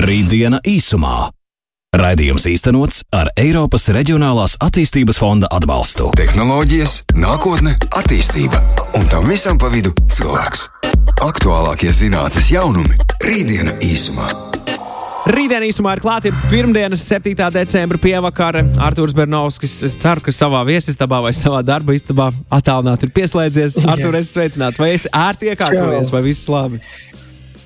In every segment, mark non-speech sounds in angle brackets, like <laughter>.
Rītdiena īsumā. Raidījums īstenots ar Eiropas Reģionālās attīstības fonda atbalstu. Tehnoloģijas, nākotne, attīstība un tam visam pa vidu cilvēks. Aktuālākie zinātnes jaunumi - Rītdiena īsumā. Rītdien īsumā ir klāta ir pirmdienas, 7. decembra pievakara. Arthurs Bernovskis, es ceru, ka savā viesistabā vai savā darba istabā attālināti ir pieslēdzies. Artur, es sveicināts, vai esi ērti iekārtojies, vai viss labi?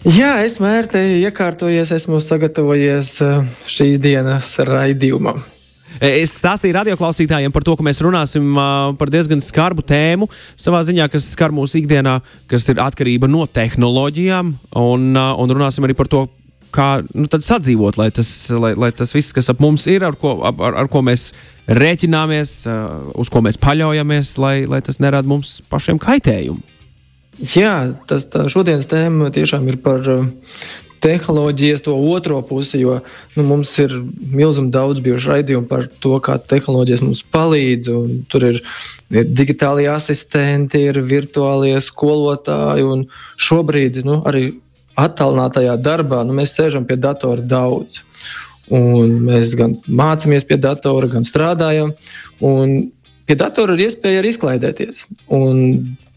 Jā, esmu ērti iekārtojies, esmu sagatavojies eh, šīs dienas raidījumam. Es stāstīju radioklausītājiem par to, ka mēs runāsim uh, par diezgan skarbu tēmu savā ziņā, kas skar mūsu ikdienā, kas ir atkarība no tehnoloģijām, un, uh, un runāsim arī par to, kā nu, sadzīvot, lai tas, lai, lai tas viss, kas ap mums ir, ar ko, ar, ar ko mēs rēķināmies, uh, uz ko mēs paļaujamies, lai, lai tas nerada mums pašiem kaitējumu. Jā, tas šodienas tēma tiešām ir par uh, tehnoloģijas to otro pusi, jo nu, mums ir milzīgi daudz bijuši raidījumi par to, kā tehnoloģijas mums palīdz. Tur ir, ir digitālie asistenti, ir virtuālie skolotāji, un šobrīd nu, arī attālinātajā darbā nu, mēs sēžam pie datora daudz. Un mēs gan mācāmies pie datora, gan strādājam. Pie datora ir iespēja arī izklaidēties. Un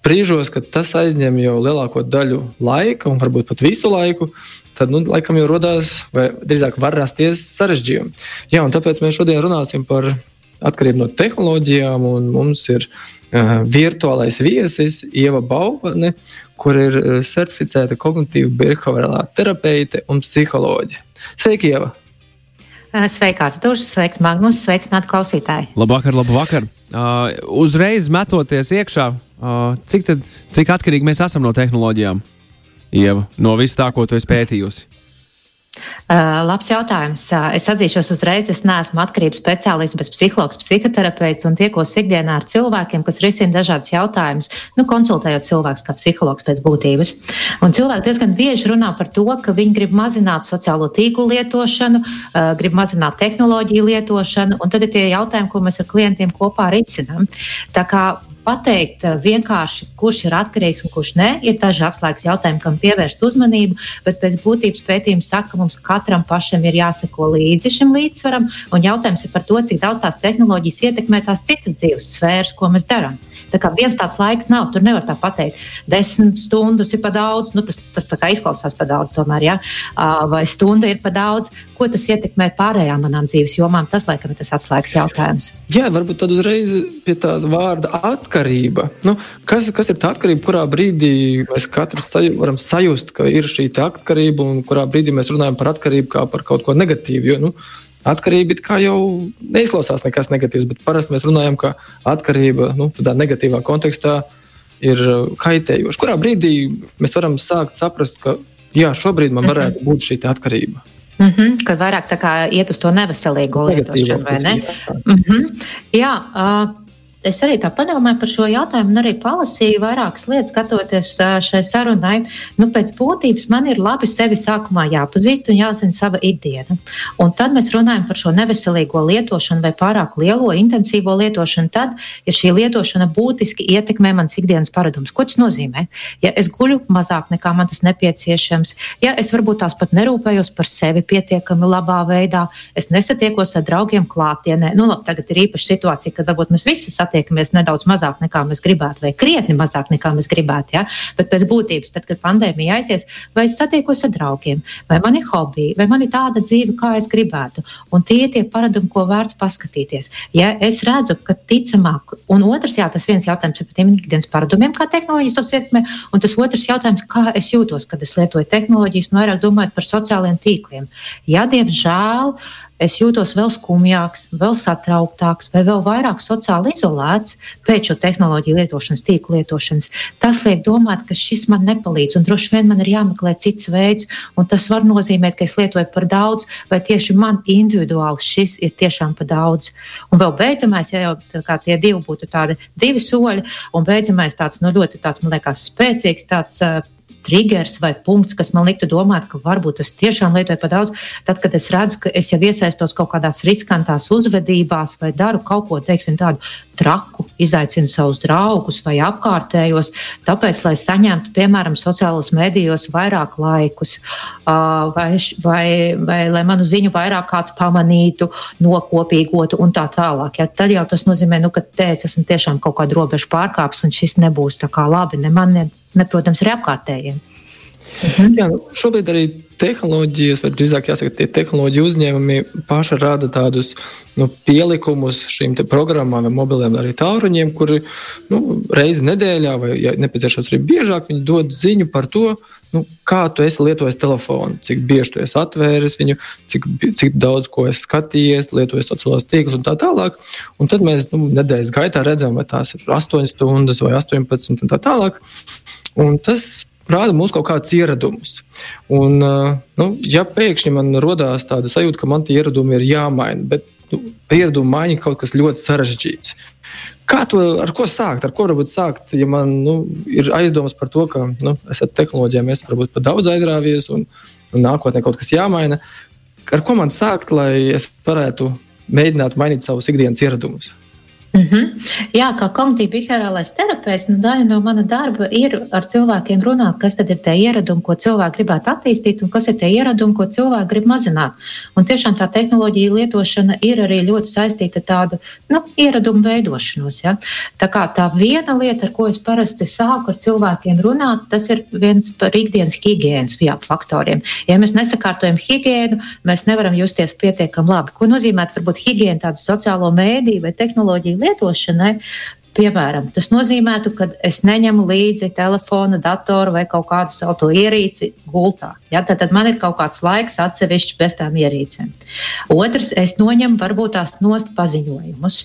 brīžos, kad tas aizņem jau lielāko daļu laika, un varbūt pat visu laiku, tad, nu, laikam, jau radās, vai drīzāk var rasties sarežģījumi. Jā, un tāpēc mēs šodien runāsim par atkarību no tehnoloģijām, un mums ir uh, virtuālais viesis Ieva Bauvane, kur ir uh, certificēta kognitīva behaviorālā terapeite un psiholoģija. Sveiki, Ieva! Sveika, Artur! Sveiks, Magnus! Sveicināti klausītāji! Labvakar, labvakar! Uh, uzreiz metoties iekšā, uh, cik, tad, cik atkarīgi mēs esam no tehnoloģijām? Ieva, no viss tā, ko tu esi pētījusi. Uh, labs jautājums. Uh, es atzīšos uzreiz, es neesmu atkarības speciālists, bet psihologs, psihoterapeits un tiekos ikdienā ar cilvēkiem, kas risina dažādas jautājumus, nu, konsultējot cilvēkus kā psihologs pēc būtības. Un cilvēki diezgan bieži runā par to, ka viņi grib mazināt sociālo tīklu lietošanu, uh, grib mazināt tehnoloģiju lietošanu, un tad ir tie jautājumi, ko mēs ar klientiem kopā risinām. Tā kā pateikt eh, vienkārši, kurš ir atkarīgs un kurš nē. Ir daži atslēgas jautājumi, kam pievērst uzmanību, bet pēc būtības pētījums saka, ka mums katram pašam ir jāseko līdzi šim līdzsvaram. Un jautājums ir par to, cik daudz tās tehnoloģijas ietekmē tās citas dzīves sfēras, ko mēs darām. Tā kā viens tāds laiks nav, tur nevar tā pateikt, desmit stundas ir par daudz, nu, tas, tas izklausās par daudz, tomēr, ja? vai stunda ir par daudz. Ko tas ietekmē pārējām manām dzīves jomām? Tas, laikam, ir tas atslēgas jautājums. Jā, varbūt tad uzreiz pie tās vārda atkarība. Nu, kas, kas ir tā atkarība, kurā brīdī mēs katrs saju, varam sajust, ka ir šī atkarība, un kurā brīdī mēs runājam par atkarību kā par kaut ko negatīvu? Jo, nu, Atkarība jau neizklausās nekas negatīvs, bet parasti mēs runājam, ka atkarība nu, tādā negatīvā kontekstā ir uh, kaitējoša. Kurā brīdī mēs varam sākt saprast, ka jā, šobrīd man varētu būt šī atkarība? Mm -hmm, kad vairāk iet uz to neveselīgo lietošanu, vai ne? Mm -hmm. Jā, uh, Es arī tā padomāju par šo jautājumu, un arī palasīju vairākas lietas, skatoties šai sarunai. Nu, pēc būtības man ir labi sevi sākumā jāpazīst un jāzina sava ikdiena. Un tad mēs runājam par šo neveselīgo lietošanu vai pārāk lielo, intensīvo lietošanu. Tad, ja šī lietošana būtiski ietekmē manas ikdienas paradumus, ko tas nozīmē? Ja es guļu mazāk nekā man tas nepieciešams, ja es varbūt tās pat nerūpējos par sevi pietiekami labā veidā, es nesatiekos ar draugiem klātienē. Nu, labi, tagad ir īpaša situācija, kad varbūt mēs visi satiekamies satiekamies nedaudz mazāk nekā mēs gribētu, vai krietni mazāk nekā mēs gribētu. Ja? Bet pēc būtības, tad, kad pandēmija aizies, vai es satiekos ar draugiem, vai man ir hobiji, vai man ir tāda dzīve, kā es gribētu. Un tie ir tie paradumi, ko vērts paskatīties. Ja es redzu, ka ticamāk, un otrs, jā, tas viens jautājums ir par tiem ikdienas paradumiem, kā tehnoloģijas tos ietekmē, un tas otrs jautājums, kā es jūtos, kad es lietoju tehnoloģijas, un vairāk domājot par sociālajiem tīkliem. Ja, diemžēl, uh, es jūtos vēl skumjāks, vēl satrauktāks, vai vēl vairāk sociāli izolēts pēc šo tehnoloģiju lietošanas, tīkla lietošanas. Tas liek domāt, ka šis man nepalīdz, un droši vien man ir jāmeklē cits veids, un tas var nozīmēt, ka es lietoju par daudz, vai tieši man individuāli šis ir tiešām par daudz. Un vēl beidzamais, ja jau tie divi būtu tādi divi soļi, un beidzamais tāds nu, ļoti tāds, man liekas, spēcīgs tāds. Uh, triggers vai punkts, kas man liktu domāt, ka varbūt es tiešām lietoju par daudz. Tad, kad es redzu, ka es jau iesaistos kaut kādās riskantās uzvedībās vai daru kaut ko teiksim, tādu traku, izaicinu savus draugus vai apkārtējos, tāpēc, lai saņemtu, piemēram, sociālos medijos vairāk laikus, vai, vai, vai lai manu ziņu vairāk kāds pamanītu, nokopīgotu un tā tālāk. Ja? Tad jau tas nozīmē, nu, ka te es esmu tiešām kaut kādu robežu pārkāpis un šis nebūs tā kā labi ne man, ne, ne protams, arī apkārtējiem. Mhm. Jā, nu, šobrīd arī tehnoloģijas, vai drīzāk jāsaka, tie tehnoloģiju uzņēmumi paši rada tādus nu, pielikumus šīm programmām, vai mobiliem, arī tālruņiem, kuri nu, reizi nedēļā, vai ja nepieciešams arī biežāk, viņi dod ziņu par to, nu, kā tu esi lietojis telefonu, cik bieži tu esi atvēris viņu, cik, cik daudz ko esi skatījies, lietojis sociālos tīklus un tā tālāk. Un tad mēs nu, nedēļas gaitā redzam, vai tās ir 8 stundas vai 18 un tā tālāk. Un tas rāda mums kaut kādus ieradumus. Un, nu, ja pēkšņi man radās tāda sajūta, ka man tie ieradumi ir jāmaina, bet nu, ieradumu maiņa ir kaut kas ļoti sarežģīts. Kā to ar ko sākt? Ar ko varbūt sākt, ja man nu, ir aizdomas par to, ka nu, es ar tehnoloģijām esmu varbūt pat daudz aizrāvies un, un nākotnē kaut kas jāmaina? Ar ko man sākt, lai es varētu mēģināt mainīt savus ikdienas ieradumus? Mm -hmm. Jā, kā kognitīva behaviorālais terapeits, nu, daļa no mana darba ir ar cilvēkiem runāt, kas tad ir tie ieradumi, ko cilvēki gribētu attīstīt, un kas ir tie ieradumi, ko cilvēki grib mazināt. Un tiešām tā tehnoloģija lietošana ir arī ļoti saistīta ar tādu nu, ieradumu veidošanos. Ja? Tā kā tā viena lieta, ar ko es parasti sāku ar cilvēkiem runāt, tas ir viens par ikdienas higiēnas faktoriem. Ja mēs nesakārtojam higiēnu, mēs nevaram justies pietiekami labi. Ko nozīmē varbūt higiēna, tādu sociālo mēdīju vai tehnoloģiju lietošanai. Piemēram, tas nozīmē, ka es neņemu līdzi telefonu, datoru vai kaut kādu savu ierīci gultā. Ja? Tad, tad man ir kaut kāds laiks atsevišķi bez tām ierīcēm. Otrs, es noņemu varbūt tās nost paziņojumus.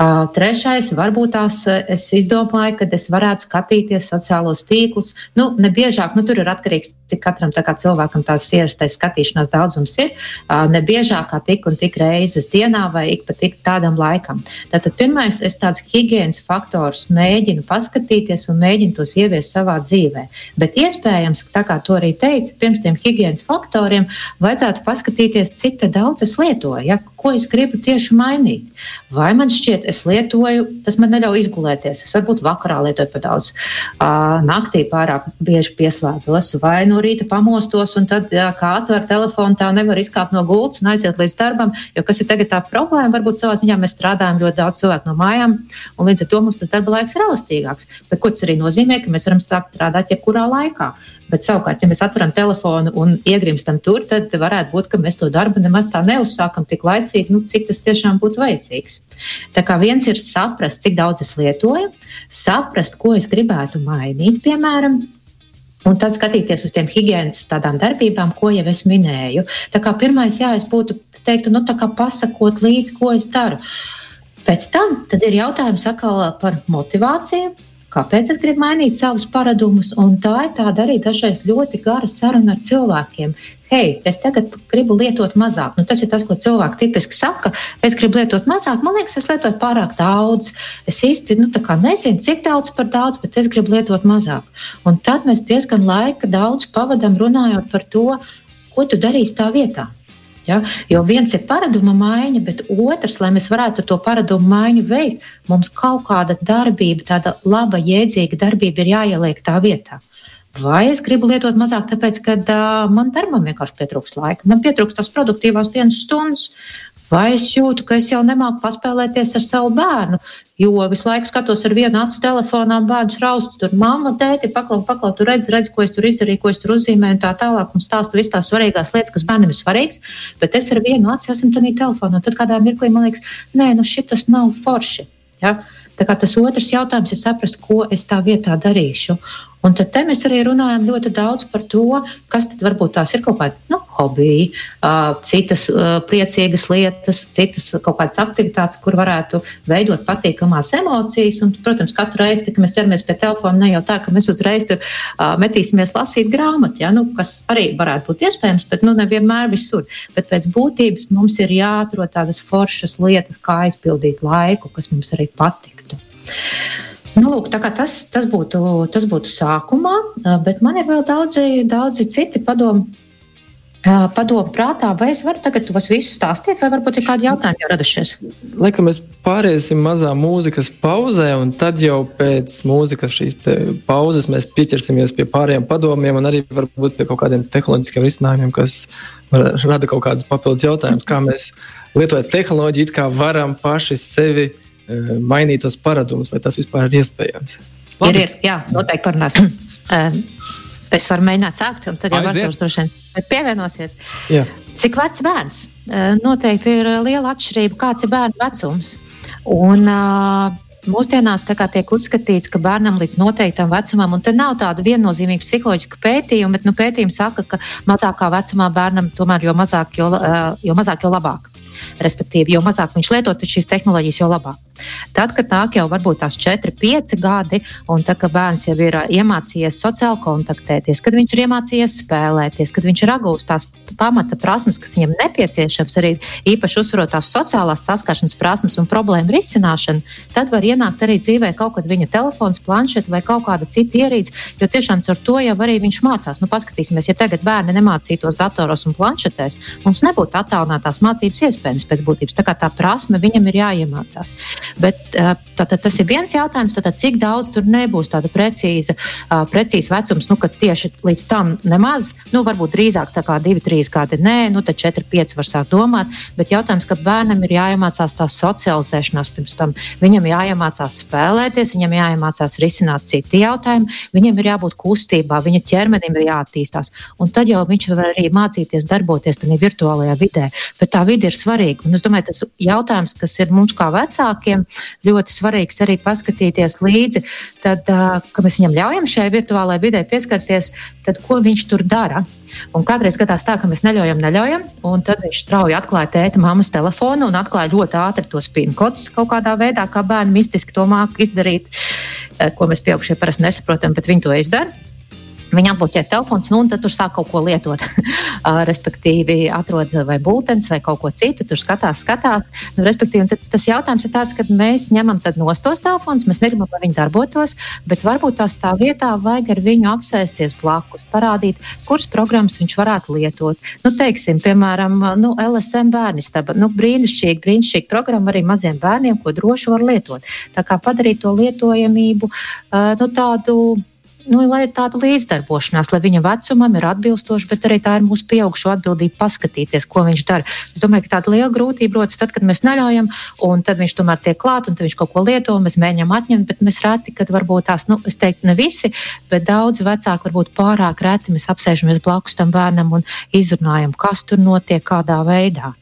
Uh, trešais, varbūt tās es izdomāju, ka es varētu skatīties sociālos tīklus. Nu, ne biežāk, nu, tur ir atkarīgs, cik katram kā cilvēkam tās ierastais skatīšanās daudzums ir. Uh, ne biežāk kā tik un tik reizes dienā vai ik pa tik tādam laikam. Tātad pirmais, es tādus higiēnas faktorus mēģinu paskatīties un mēģinu tos ieviest savā dzīvē. Bet iespējams, tā kā to arī teica, pirms tiem higiēnas faktoriem vajadzētu paskatīties, cik daudz es lietoju, ja, ko es gribu tieši mainīt. Vai man šķiet, es lietoju, tas man neļauj izgulēties. Es varbūt vakarā lietoju par daudz, naktī pārāk bieži pieslēdzos, vai no rīta pamostos, un tad, kā atver telefonu, tā nevar izkāpt no gultas un aiziet līdz darbam. Jo kas ir tagad tā problēma? Varbūt savā ziņā mēs strādājam ļoti daudz cilvēku no mājām, un līdz ar to mums tas darba laiks ir elastīgāks. Bet ko tas arī nozīmē, ka mēs varam sākt strādāt jebkurā laikā. Bet savukārt, ja mēs atveram telefonu un iegrimstam tur, tad varētu būt, ka mēs to darbu nemaz tā neuzsākam tik laicīgi, nu, cik tas tiešām būtu vajadzīgs. Tā kā viens ir saprast, cik daudz es lietoju, saprast, ko es gribētu mainīt, piemēram, Un tad skatīties uz tiem higiēnas tādām darbībām, ko jau es minēju. Tā kā pirmais, jā, es būtu teiktu, nu, tā kā pasakot līdzi, ko es daru. Pēc tam ir jautājums atkal par motivāciju, kāpēc es gribu mainīt savus paradumus. Un tā ir tāda arī dažreiz ļoti gara saruna ar cilvēkiem. Hei, es tagad gribu lietot mazāk. Nu, tas ir tas, ko cilvēki tipiski saka. Es gribu lietot mazāk. Man liekas, es lietoju pārāk daudz. Es īsti nu, nezinu, cik daudz par daudz, bet es gribu lietot mazāk. Un tad mēs diezgan laika daudz pavadām runājot par to, ko tu darīsi tā vietā. Ja? Jo viens ir paraduma maiņa, bet otrs, lai mēs varētu to paradumu maiņu veikt, mums kaut kāda darbība, tāda laba, jēdzīga darbība ir jāieliek tā vietā. Vai es gribu lietot mazāk, tāpēc, ka uh, man darbam vienkārši pietrūkst laika. Man pietrūkst tās produktīvās dienas stundas, Vai es jūtu, ka es jau nemāku paspēlēties ar savu bērnu, jo visu laiku skatos ar vienu acu telefonā, bērns raust, tur mamma, tēti, paklau, paklau, tu redz, redz, ko es tur izdarīju, ko es tur uzzīmēju un tā tālāk, un stāsta visas tās svarīgās lietas, kas bērnam ir svarīgas, bet es ar vienu acu esmu tādā telefonā. Tad kādā mirklī man liekas, nē, nu šis nav forši. Ja? Tā kā tas otrs jautājums ir saprast, ko es tā vietā darīšu. Un tad mēs arī runājam ļoti daudz par to, kas tad varbūt tās ir kaut kādi nu, hobiji, uh, citas uh, priecīgas lietas, citas kaut kādas aktivitātes, kur varētu veidot patīkamās emocijas. Un, protams, katru reizi, kad mēs ķeramies pie telefona, ne jau tā, ka mēs uzreiz tur uh, metīsimies lasīt grāmatu, ja, nu, kas arī varētu būt iespējams, bet nu, nevienmēr visur. Bet pēc būtības mums ir jāatrod tādas foršas lietas, kā aizpildīt laiku, kas mums arī patiktu. Nu, lūk, tas, tas, būtu, tas būtu sākumā, bet man ir vēl daudzi, daudzi citi padomi. Padomu prātā, vai es varu tagad tos visus stāstīt, vai varbūt ir kādi jautājumi jau radušies? Laikam mēs pāriesim mazā mūzikas pauzē, un tad jau pēc mūzikas šīs pauzes mēs pieķersimies pie pārējiem padomiem un arī varbūt pie kaut kādiem tehnoloģiskiem risinājumiem, kas rada kaut kādus papildus jautājumus, kā mēs lietojot tehnoloģiju, kā varam paši sevi mainīt tos paradumus, vai tas vispār ir iespējams. Labi. Ir, ir, jā, noteikti parunāsim. <clears throat> es varu mēģināt sākt, un tad jau Artūrs droši vien pievienosies. Jā. Cik vecs bērns? Noteikti ir liela atšķirība, kāds ir bērna vecums. Un, Mūsdienās tiek uzskatīts, ka bērnam līdz noteiktam vecumam, un te nav tādu viennozīmīgu psiholoģisku pētījumu, bet nu, pētījumi saka, ka mazākā vecumā bērnam tomēr jo mazāk, jo, jo, mazāk, jo labāk. Respektīvi, jo mazāk viņš lieto šīs tehnoloģijas, jo labāk. Tad, kad nāk jau varbūt tās 4, 5 gadi, un tad, kad bērns jau ir iemācījies sociāli kontaktēties, kad viņš ir iemācījies spēlēties, kad viņš ir apgūstis tās pamata prasmes, kas viņam nepieciešams, arī īpaši uzsverot tās sociālās saskaršanas prasmes un problēmu risināšanu, tad var ienākt arī dzīvē kaut kad viņa telefons, planšeta vai kaut kāda cita ierīce, jo tiešām ar to jau arī viņš mācās. Nu, paskatīsimies, ja tagad bērni nemācītos datoros un planšetēs, mums nebūtu attālinātās mācības iespējams pēc būtības. Tā kā tā prasme viņam ir jāiemācās. Bet tātad, tas ir viens jautājums, tātad, cik daudz tur nebūs tāda precīza, precīza vecums, nu, ka tieši līdz tam nemaz, nu, varbūt drīzāk tā kā 2, 3 gadi, nē, nu, tad 4, 5 var sākt domāt. Bet jautājums, ka bērnam ir jāiemācās tā socializēšanās pirms tam, viņam jāiemācās spēlēties, viņam jāiemācās risināt citi jautājumi, viņam ir jābūt kustībā, viņa ķermenim ir jāattīstās. Un tad jau viņš var arī mācīties darboties tajā virtuālajā vidē. Bet tā vide ir svarīga. Un es domāju, tas jautājums, kas ir mums kā vecākiem, bērniem ļoti svarīgs arī paskatīties līdzi, tad, ka mēs viņam ļaujam šai virtuālajai vidē pieskarties, tad ko viņš tur dara. Un kādreiz gadās tā, ka mēs neļaujam, neļaujam, un tad viņš strauji atklāja tēta mammas telefonu un atklāja ļoti ātri tos pinkotus kaut kādā veidā, kā bērni mistiski to māku izdarīt, ko mēs pieaugušie parasti nesaprotam, bet viņi to izdara. Viņa atbloķē telefons, nu, un tad tur sāk kaut ko lietot. <laughs> respektīvi, atrod vai būtens vai kaut ko citu, tur skatās, skatās. Nu, respektīvi, tas jautājums ir tāds, ka mēs ņemam nostos telefonus, mēs negribam, lai viņi darbotos, bet varbūt tās tā vietā vajag ar viņu apsēsties blakus, parādīt, kuras programmas viņš varētu lietot. Nu, teiksim, piemēram, nu, LSM bērnistaba. Nu, brīnišķīgi, brīnišķīgi programma arī maziem bērniem, ko droši var lietot. Tā kā padarīt to lietojamību nu, tādu nu, lai ir tāda līdzdarbošanās, lai viņa vecumam ir atbilstoša, bet arī tā ir mūsu pieaugušo atbildība paskatīties, ko viņš dara. Es domāju, ka tāda liela grūtība rodas tad, kad mēs neļaujam, un tad viņš tomēr tiek klāt, un viņš kaut ko lieto, un mēs mēģinām atņemt, bet mēs reti, kad varbūt tās, nu, es teiktu, ne visi, bet daudzi vecāki varbūt pārāk reti mēs apsēžamies blakus tam bērnam un izrunājam, kas tur notiek, kādā veidā.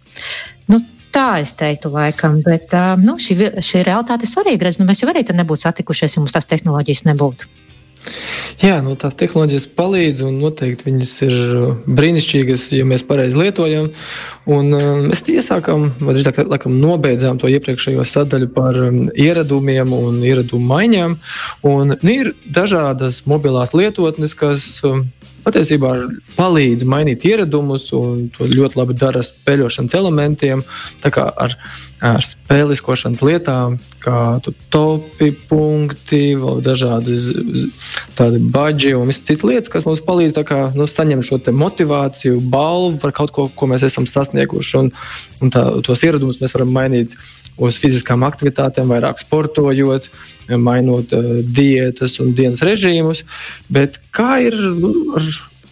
Nu, Tā es teiktu, laikam, bet nu, šī, šī realitāte ir svarīga. Nu, mēs jau arī nebūtu satikušies, ja mums tās tehnoloģijas nebūtu. Jā, nu, tās tehnoloģijas palīdz, un noteikti viņas ir uh, brīnišķīgas, ja mēs pareizi lietojam. Un, uh, mēs iesākām, vai drīzāk laikam, nobeidzām to iepriekšējo sadaļu par um, ieradumiem un ieradumu maiņām. Un, ir dažādas mobilās lietotnes, kas um, patiesībā palīdz mainīt ieradumus, un to ļoti labi dara spēļošanas elementiem, kā ar, ar spēliskošanas lietām, kā topi, punkti, vēl dažādi tādi baģi un visas citas lietas, kas mums palīdz kā, nu, saņemt šo motivāciju, balvu par kaut ko, ko mēs esam sasnieguši. Un, un tā, tos ieradumus mēs varam mainīt uz fiziskām aktivitātēm, vairāk sportojot, mainot uh, diētas un dienas režīmus. Bet kā ir nu, ar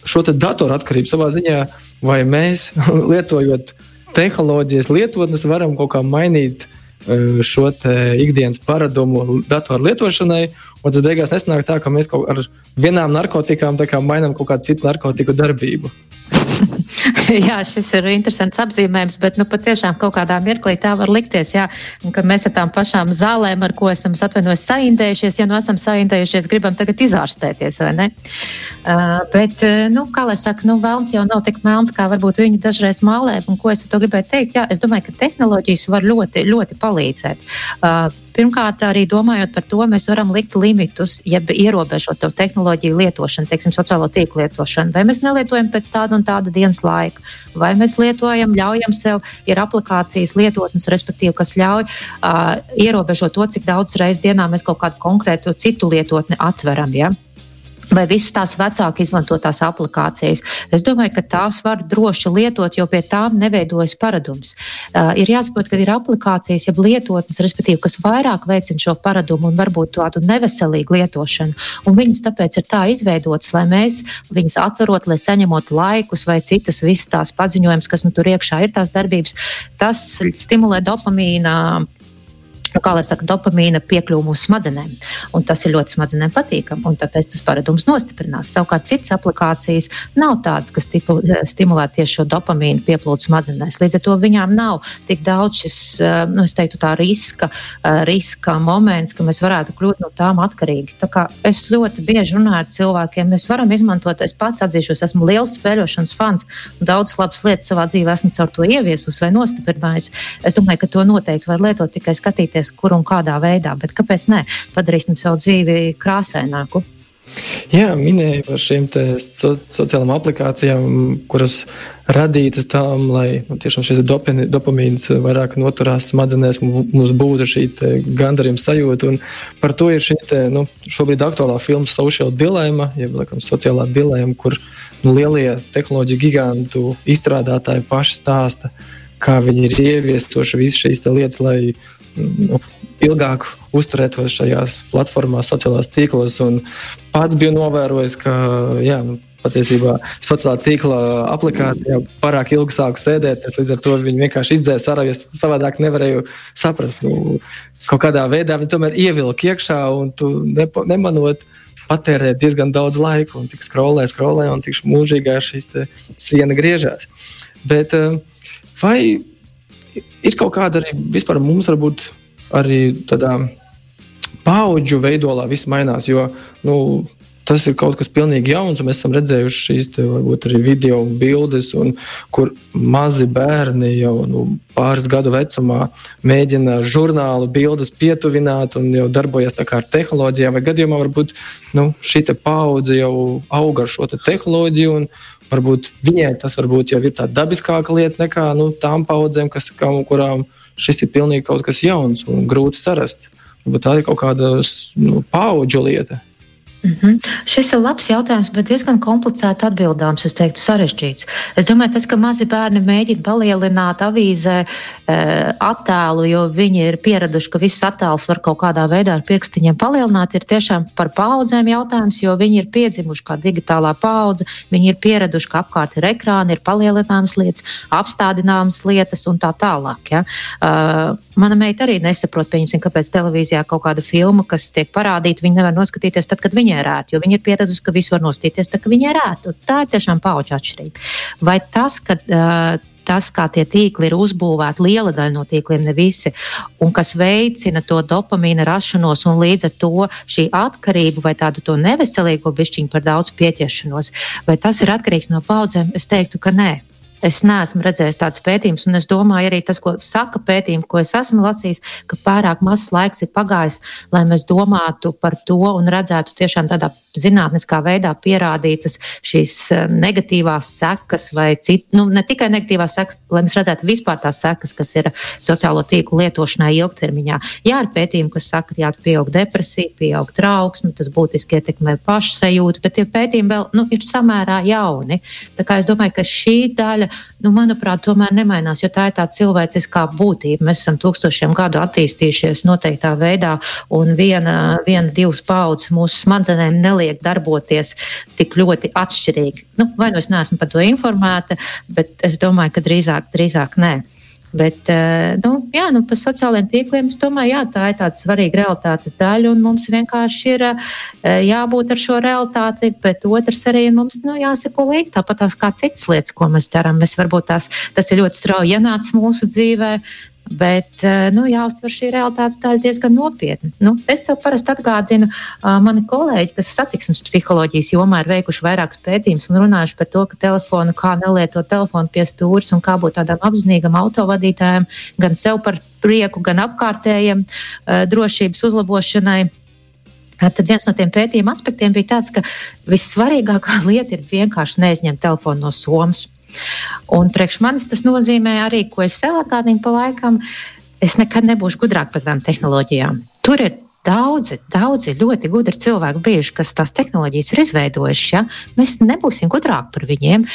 šo datoru atkarību savā ziņā, vai mēs <laughs> lietojot tehnoloģijas lietotnes, varam kaut kā mainīt uh, šo ikdienas paradumu datoru lietošanai, un tas beigās nesanāk tā, ka mēs kaut ar vienām narkotikām mainām kaut kādu citu narkotiku darbību. <laughs> <laughs> jā, šis ir interesants apzīmējums, bet nu, patiešām kaut kādā mirklī tā var likties, jā, ka mēs ar tām pašām zālēm, ar ko esam atvainojis saindējušies, ja nu esam saindējušies, gribam tagad izārstēties, vai ne? Uh, bet, nu, kā lai saka, nu, vēlns jau nav tik melns, kā varbūt viņi dažreiz mālē, un ko es to gribēju teikt, jā, es domāju, ka tehnoloģijas var ļoti, ļoti palīdzēt. Uh, Pirmkārt, arī domājot par to, mēs varam likt limitus, jeb ierobežot to tehnoloģiju lietošanu, teiksim, sociālo tīklu lietošanu. Vai mēs nelietojam pēc tāda un tāda dienas laiku. Vai mēs lietojam, ļaujam sev, ir aplikācijas lietotnes, respektīvi, kas ļauj uh, ierobežot to, cik daudz reizes dienā mēs kaut kādu konkrētu citu lietotni atveram. Ja? Vai visas tās vecāki izmantotās aplikācijas. Es domāju, ka tās var droši lietot, jo pie tām neveidojas paradums. Uh, ir jāsaprot, ka ir aplikācijas, jeb lietotnes, respektīvi, kas vairāk veicina šo paradumu un varbūt tādu neveselīgu lietošanu. Un viņas tāpēc ir tā izveidotas, lai mēs viņus atverot, lai saņemot laikus vai citas visas tās paziņojumus, kas nu tur iekšā ir tās darbības. Tas stimulē dopamīna nu, kā lai saka, dopamīna piekļuvu mūsu smadzenēm. Un tas ir ļoti smadzenēm patīkami, un tāpēc tas paradums nostiprinās. Savukārt citas aplikācijas nav tādas, kas tipu, stimulē tieši šo dopamīnu pieplūdu smadzenēs. Līdz ar to viņām nav tik daudz šis, eh, nu, teiktu, tā riska, eh, riska moments, ka mēs varētu kļūt no tām atkarīgi. Tā kā es ļoti bieži runāju ar cilvēkiem, mēs varam izmantot, es pats atzīšos, esmu liels spēļošanas fans, un daudz labas lietas savā dzīvē esmu caur to ieviesus vai nostiprinājis. Es domāju, ka to noteikti var lietot tikai skatīties izvēlēties, kur un kādā veidā, bet kāpēc ne? Padarīsim savu dzīvi krāsaināku. Jā, minēju par šīm so, sociālajām aplikācijām, kuras radītas tam, lai nu, tiešām šis dopamīns vairāk noturās smadzenēs, mums būtu šī gandarījuma sajūta. Un par to ir šī te, nu, šobrīd aktuālā filma Social Dilemma, jeb laikam, sociālā dilemma, kur nu, lielie tehnoloģiju gigantu izstrādātāji paši stāsta, kā viņi ir ieviestoši visas šīs lietas, lai nu, ilgāk uzturētos šajās platformās, sociālajās tīklos. Pats biju novērojis, ka jā, nu, patiesībā sociālā tīkla aplikācijā pārāk ilgi sāku sēdēt, līdz ar to viņi vienkārši izdzēs ārā, jo savādāk nevarēju saprast. Nu, kaut kādā veidā viņi tomēr ievilka iekšā un tu nepa, nemanot. Patērēt diezgan daudz laika, un tik skrolē, skrolē, un tik mūžīgā šī siena griežās. Bet eh, vai ir kaut kāda arī vispār mums varbūt arī tādā paudžu veidolā viss mainās. Jo nu, tas ir kaut kas pilnīgi jauns, un mēs esam redzējuši šīs te, varbūt, arī video un bildes, un, kur mazi bērni jau nu, pāris gadu vecumā mēģina žurnālu bildes pietuvināt un jau darbojas ar tehnoloģijām. Vai gadījumā varbūt nu, šī paudze jau aug ar šo te tehnoloģiju, un, Varbūt viņai tas varbūt jau ir tāda dabiskāka lieta nekā nu, tām paudzēm, kas, kam, kurām šis ir pilnīgi kaut kas jauns un grūti sarast. Varbūt tā ir kaut kāda nu, paudžu lieta. Mm -hmm. Šis ir labs jautājums, bet diezgan komplicēti atbildāms. Es teiktu, sarežģīts. Es domāju, tas, ka mazi bērni mēģina palielināt avīzē e, attēlu, jo viņi ir pieraduši, ka visus attēlus var kaut kādā veidā ar pirkstiņiem palielināt, ir tiešām par paudzēm jautājums, jo viņi ir piedzimuši kā digitālā paudze. Viņi ir pieraduši, ka apkārt ir ekrāni, ir palielināmas lietas, apstādināmas lietas un tā tālāk. Ja? Uh, mana meita arī nesaprot, kāpēc televīzijā kaut kāda filma, kas tiek parādīta, viņi nevar noskatīties tad, kad viņi viņai ir ērti, jo viņi ir pieraduši, ka visu var nostīties, tā ka viņai ir ērti. Tā ir tiešām pauģa atšķirība. Vai tas, ka uh, tas, kā tie tīkli ir uzbūvēti, liela daļa no tīkliem, ne visi, un kas veicina to dopamīna rašanos un līdz ar to šī atkarība vai tādu to neveselīgo bišķiņu par daudz pieķeršanos, vai tas ir atkarīgs no paudzēm? Es teiktu, ka nē. Es neesmu redzējis tādus pētījumus, un es domāju, arī tas, ko saka pētījumi, ko es esmu lasījis, ka pārāk mazs laiks ir pagājis, lai mēs domātu par to un redzētu tiešām tādā zinātniskā veidā pierādītas šīs eh, negatīvās sekas, vai cit, nu, ne tikai negatīvās sekas, lai mēs redzētu vispār tās sekas, kas ir sociālo tīklu lietošanai ilgtermiņā. Jā, ir pētījumi, kas saka, ka pieaug depresija, pieaug trauksme, tas būtiski ietekmē pašsajūtu, bet tie pētījumi vēl nu, ir samērā jauni. Tā kā es domāju, ka šī daļa nu, manuprāt, tomēr nemainās, jo tā ir tā cilvēciskā būtība. Mēs esam tūkstošiem gadu attīstījušies noteiktā veidā, un viena, viena divas paudzes mūsu smadzenēm neliek darboties tik ļoti atšķirīgi. Nu, vai nu es neesmu par to informēta, bet es domāju, ka drīzāk, drīzāk nē. Bet, eh, nu, jā, nu, par sociālajiem tīkliem es domāju, jā, tā ir tāda svarīga realitātes daļa, un mums vienkārši ir eh, jābūt ar šo realitāti. Bet otrs arī mums nu, jāseko līdzi tāpat kā citas lietas, ko mēs darām. Mēs varbūt tās, tas ir ļoti strauji ienācis mūsu dzīvē, Bet eh, nu, jāuztver šī realitātes daļa diezgan nopietni. Nu, es jau parasti atgādinu, uh, mani kolēģi, kas satiksmes psiholoģijas jomā ir veikuši vairākus pētījumus un runājuši par to, ka telefonu, kā nelietot telefonu pie stūres un kā būt tādam apzinīgam autovadītājam, gan sev par prieku, gan apkārtējiem uh, drošības uzlabošanai. Tad viens no tiem pētījuma aspektiem bija tāds, ka vissvarīgākā <laughs> lieta ir vienkārši neizņemt telefonu no somas. Un priekš manis tas nozīmē arī, ko es sev atgādinu pa laikam, es nekad nebūšu gudrāk par tām tehnoloģijām. Tur ir daudzi, daudzi ļoti gudri cilvēki bijuši, kas tās tehnoloģijas ir izveidojuši. Ja? Mēs nebūsim gudrāki par viņiem.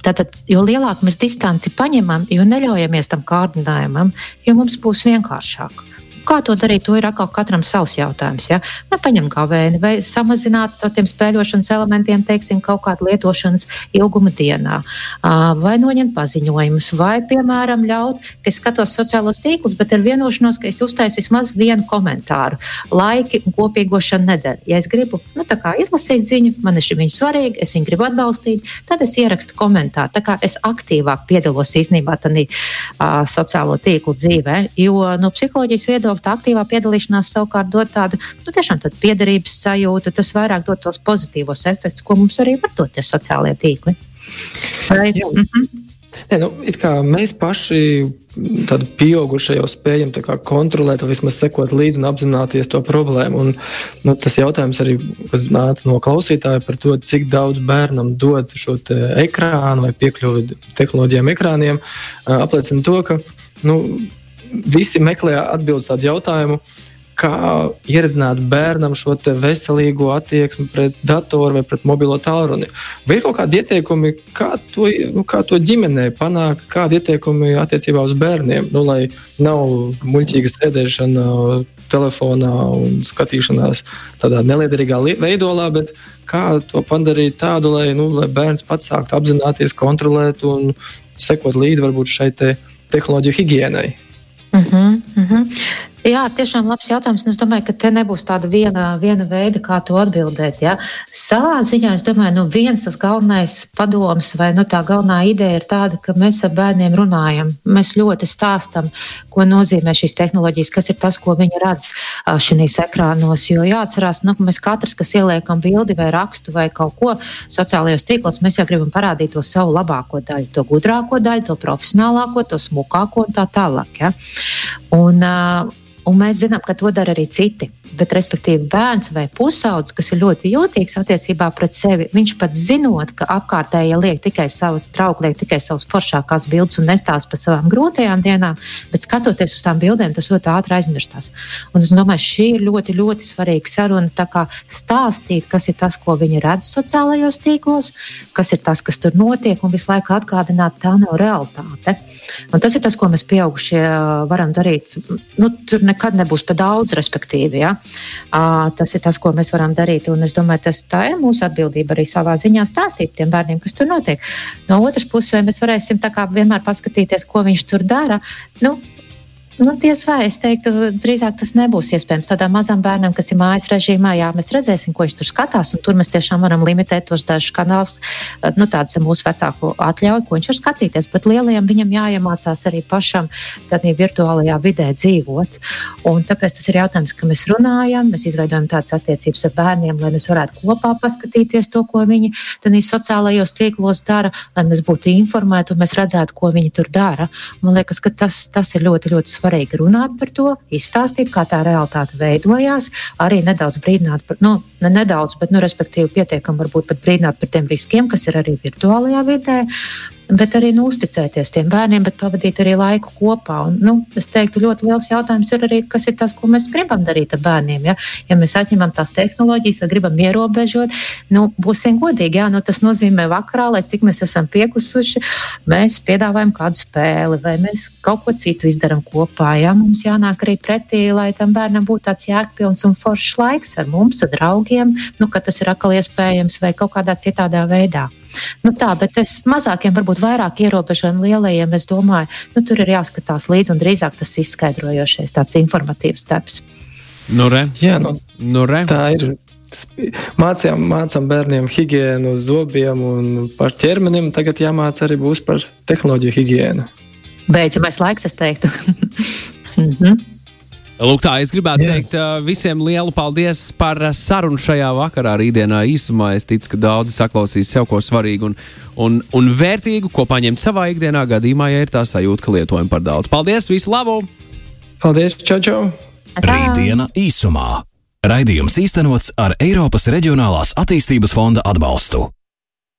Tātad, jo lielāku mēs distanci paņemam, jo neļaujamies tam kārdinājumam, jo mums būs vienkāršāk. Kā to darīt, to ir atkal katram savs jautājums. Ja? Vai paņemt gavēni, vai samazināt ar tiem spēļošanas elementiem, teiksim, kaut kādu lietošanas ilgumu dienā, vai noņemt paziņojumus, vai, piemēram, ļaut, ka es skatos sociālos tīklus, bet ar vienošanos, ka es uztaisu vismaz vienu komentāru, laiki un kopīgošanu nedēļu. Ja es gribu nu, izlasīt ziņu, man ir viņa svarīga, es viņu gribu atbalstīt, tad es ierakstu komentāru. Tā kā es aktīvāk piedalos īstenībā tādā uh, sociālo tīklu dzīvē, jo no psiholoģijas viedokļa tā aktīvā piedalīšanās savukārt dod tādu nu, tiešām tādu piederības sajūtu, tas vairāk dod tos pozitīvos efektus, ko mums arī var dot tie sociālie tīkli. Vai, mm -hmm. Nē, nu, mēs paši tādu pieaugušie jau spējam kontrolēt, vismaz sekot līdzi un apzināties to problēmu. Un, nu, tas jautājums arī, nāca no klausītāja par to, cik daudz bērnam dod šo ekrānu vai piekļuvi tehnoloģijām ekrāniem, apliecina to, ka nu, visi meklē atbildes tādu jautājumu, kā ieradināt bērnam šo veselīgo attieksmi pret datoru vai pret mobilo tālruni. Vai ir kaut kādi ieteikumi, kā to, nu, kā to ģimenē panākt, kādi ieteikumi attiecībā uz bērniem, nu, lai nav muļķīga sēdēšana telefonā un skatīšanās tādā neliederīgā veidolā, bet kā to padarīt tādu, lai, nu, lai bērns pats sāktu apzināties, kontrolēt un sekot līdzi varbūt šai te tehnoloģiju higiēnai. Uh -huh, uh -huh. Jā, tiešām labs jautājums. Es domāju, ka te nebūs tāda viena, viena veida, kā to atbildēt. Ja? Savā ziņā es domāju, ka nu, viens tas galvenais padoms vai nu, tā galvenā ideja ir tāda, ka mēs ar bērniem runājam. Mēs ļoti stāstam, ko nozīmē šīs tehnoloģijas, kas ir tas, ko viņi redz šajos ekrānos. Jo jāatcerās, nu, mēs katrs, kas ieliekam bildi vai rakstu vai kaut ko sociālajos tīklos, mēs jau gribam parādīt to savu labāko daļu, to gudrāko daļu, to profesionālāko, to smukāko un tā tālāk. Ja? Un, uh, Un mēs zinām, ka to dara arī citi. Bet, respektīvi, bērns vai pusaudzis, kas ir ļoti jūtīgs attiecībā pret sevi, viņš pat zinot, ka apkārtējie liek tikai savas draugi, liek tikai savas foršākās bildes un nestāsta par savām grūtajām dienām, bet skatoties uz tām bildēm, tas ļoti ātri aizmirstās. Un es domāju, šī ir ļoti, ļoti svarīga saruna. Stāstīt, kas ir tas, ko viņi redz sociālajos tīklos, kas ir tas, kas tur notiek, un visu laiku atgādināt, tā nav realitāte. Un tas ir tas, ko mēs pieaugušie varam darīt. Nu, tur nekad nebūs pa daudz, respektīvi. Ja? Uh, tas ir tas, ko mēs varam darīt. Un es domāju, tas ir mūsu atbildība arī savā ziņā stāstīt tiem bērniem, kas tur notiek. No otras puses, vai mēs varēsim vienmēr paskatīties, ko viņš tur dara. Nu, Nu, Tiesa vai es teiktu, drīzāk tas nebūs iespējams. Tādam mazam bērnam, kas ir mājas režīmā, jā, mēs redzēsim, ko viņš tur skatās, tur mēs tiešām varam limitēt tos dažus kanālus. Nu, tāds ir mūsu vecāku atļauja, ko viņš var skatīties. Bet lielajam viņam jāiemācās arī pašam tādā virtuālajā vidē dzīvot. Un tāpēc tas ir jautājums, ka mēs runājam, mēs izveidojam tādas attiecības ar bērniem, lai mēs varētu kopā paskatīties to, ko viņi sociālajos tīklos dara, lai mēs būtu informēti un mēs redzētu, ko viņi tur dara. Man liekas, ka tas, tas ir ļoti, ļoti svarīgi svarīgi runāt par to, izstāstīt, kā tā realitāte veidojās, arī nedaudz brīdināt par, nu, ne nedaudz, bet, nu, respektīvi, pietiekami varbūt pat brīdināt par tiem riskiem, kas ir arī virtuālajā vidē, bet arī nu, uzticēties tiem bērniem, bet pavadīt arī laiku kopā. Un, nu, es teiktu, ļoti liels jautājums ir arī, kas ir tas, ko mēs gribam darīt ar bērniem. Ja, ja mēs atņemam tās tehnoloģijas vai gribam ierobežot, nu, būsim godīgi. Jā, nu, tas nozīmē vakarā, lai cik mēs esam piekusuši, mēs piedāvājam kādu spēli vai mēs kaut ko citu izdarām kopā. Jā, mums jānāk arī pretī, lai tam bērnam būtu tāds jēgpilns un foršs laiks ar mums, ar draugiem, nu, ka tas ir atkal iespējams vai kaut kādā citādā veidā. Nu, tā, bet es mazākiem, varbūt vairāk ierobežojumu lielajiem, es domāju, nu, tur ir jāskatās līdzi un drīzāk tas izskaidrojošais, tāds informatīvs darbs. Nu, re. Jā, nu, nu, re. tā ir. Mācām, mācām bērniem higiēnu, zobiem un par ķermenim. Tagad jāmācās arī būs par tehnoloģiju higiēnu. Beidzamais laiks, es teiktu. <laughs> mm -hmm. Lūk, tā es gribētu Jā. teikt visiem lielu paldies par sarunu šajā vakarā. Rītdienā īsumā es ticu, ka daudzi saklausīs sev ko svarīgu un, un, un vērtīgu, ko paņemt savā ikdienā gadījumā, ja ir tā sajūta, ka lietojam par daudz. Paldies, visu labu! Paldies, čau, čau! Rītdiena īsumā. Raidījums īstenots ar Eiropas Reģionālās attīstības fonda atbalstu.